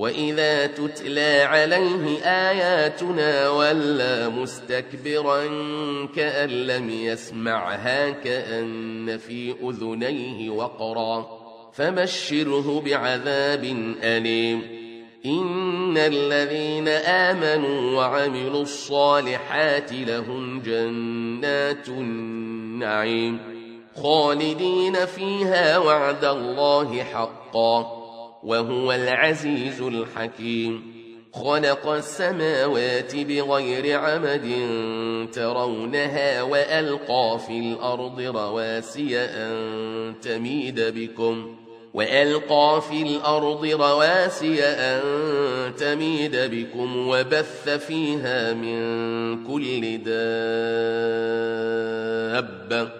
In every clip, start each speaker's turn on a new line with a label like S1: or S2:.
S1: وإذا تتلى عليه آياتنا ولا مستكبرا كأن لم يسمعها كأن في أذنيه وقرا فبشره بعذاب أليم إن الذين آمنوا وعملوا الصالحات لهم جنات النعيم خالدين فيها وعد الله حقا وهو العزيز الحكيم. خلق السماوات بغير عمد ترونها وألقى في الأرض رواسي أن تميد بكم. وألقى في الأرض رواسي أن تميد بكم وبث فيها من كل دابة.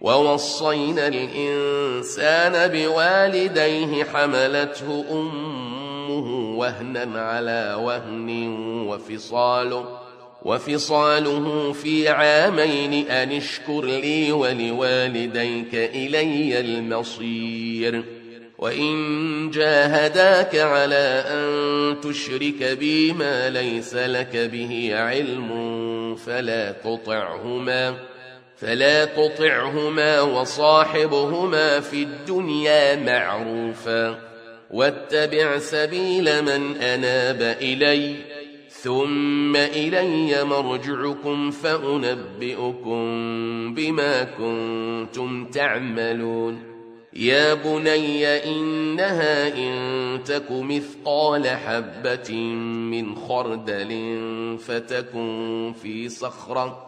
S1: ووصينا الإنسان بوالديه حملته أمه وهنا على وهن وفصاله وفصاله في عامين أن اشكر لي ولوالديك إلي المصير. وإن جاهداك على أن تشرك بي ما ليس لك به علم فلا تطعهما. فلا تطعهما وصاحبهما في الدنيا معروفا واتبع سبيل من أناب إلي ثم إلي مرجعكم فأنبئكم بما كنتم تعملون. يا بني إنها إن تك مثقال حبة من خردل فتكن في صخرة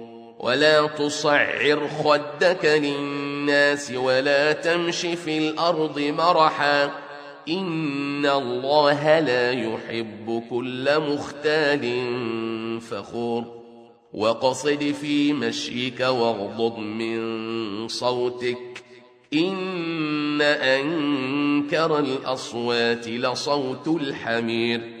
S1: ولا تصعر خدك للناس ولا تمش في الأرض مرحا إن الله لا يحب كل مختال فخور وقصد في مشيك واغضض من صوتك إن أنكر الأصوات لصوت الحمير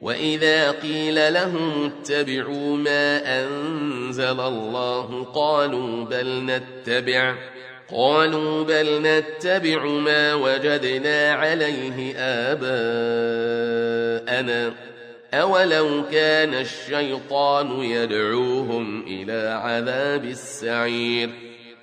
S1: وإذا قيل لهم اتبعوا ما أنزل الله قالوا بل نتبع قالوا بل نتبع ما وجدنا عليه آباءنا أولو كان الشيطان يدعوهم إلى عذاب السعير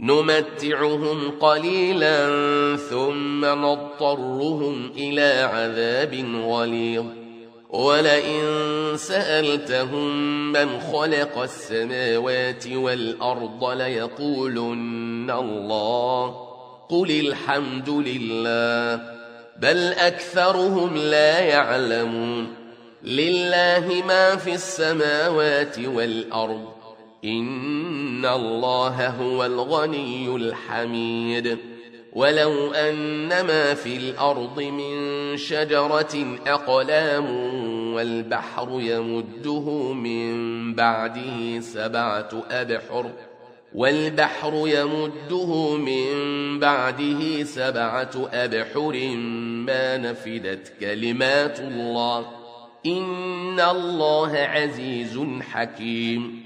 S1: نمتعهم قليلا ثم نضطرهم إلى عذاب غليظ. ولئن سألتهم من خلق السماوات والأرض ليقولن الله. قل الحمد لله. بل أكثرهم لا يعلمون. لله ما في السماوات والأرض. إن الله هو الغني الحميد ولو أن ما في الأرض من شجرة أقلام والبحر يمده من بعده سبعة أبحر والبحر يمده من بعده سبعة أبحر ما نفدت كلمات الله إن الله عزيز حكيم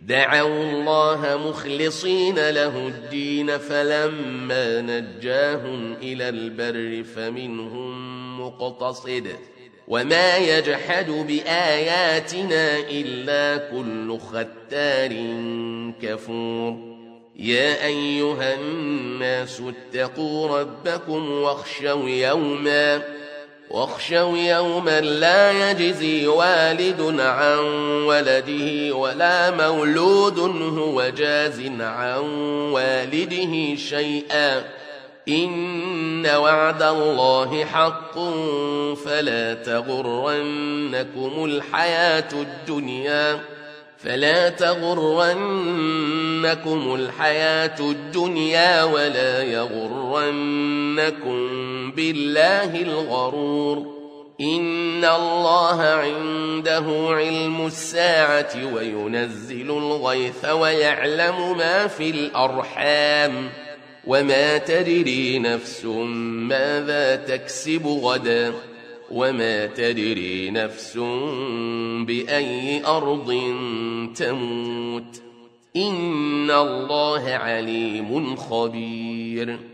S1: دعوا الله مخلصين له الدين فلما نجاهم إلى البر فمنهم مقتصد. وما يجحد بآياتنا إلا كل ختار كفور. يا أيها الناس اتقوا ربكم واخشوا يوما واخشوا يوما لا يجزي والد عن ولده ولا مولود هو جاز عن والده شيئا. إن وعد الله حق فلا تغرنكم الحياة الدنيا. فلا تغرنكم الحياة الدنيا ولا يغرنكم بالله الغرور. إن الله عنده علم الساعة وينزل الغيث ويعلم ما في الأرحام. وما تدري نفس ماذا تكسب غدا. وما تدري نفس بأي أرض تموت. إن الله عليم خبير.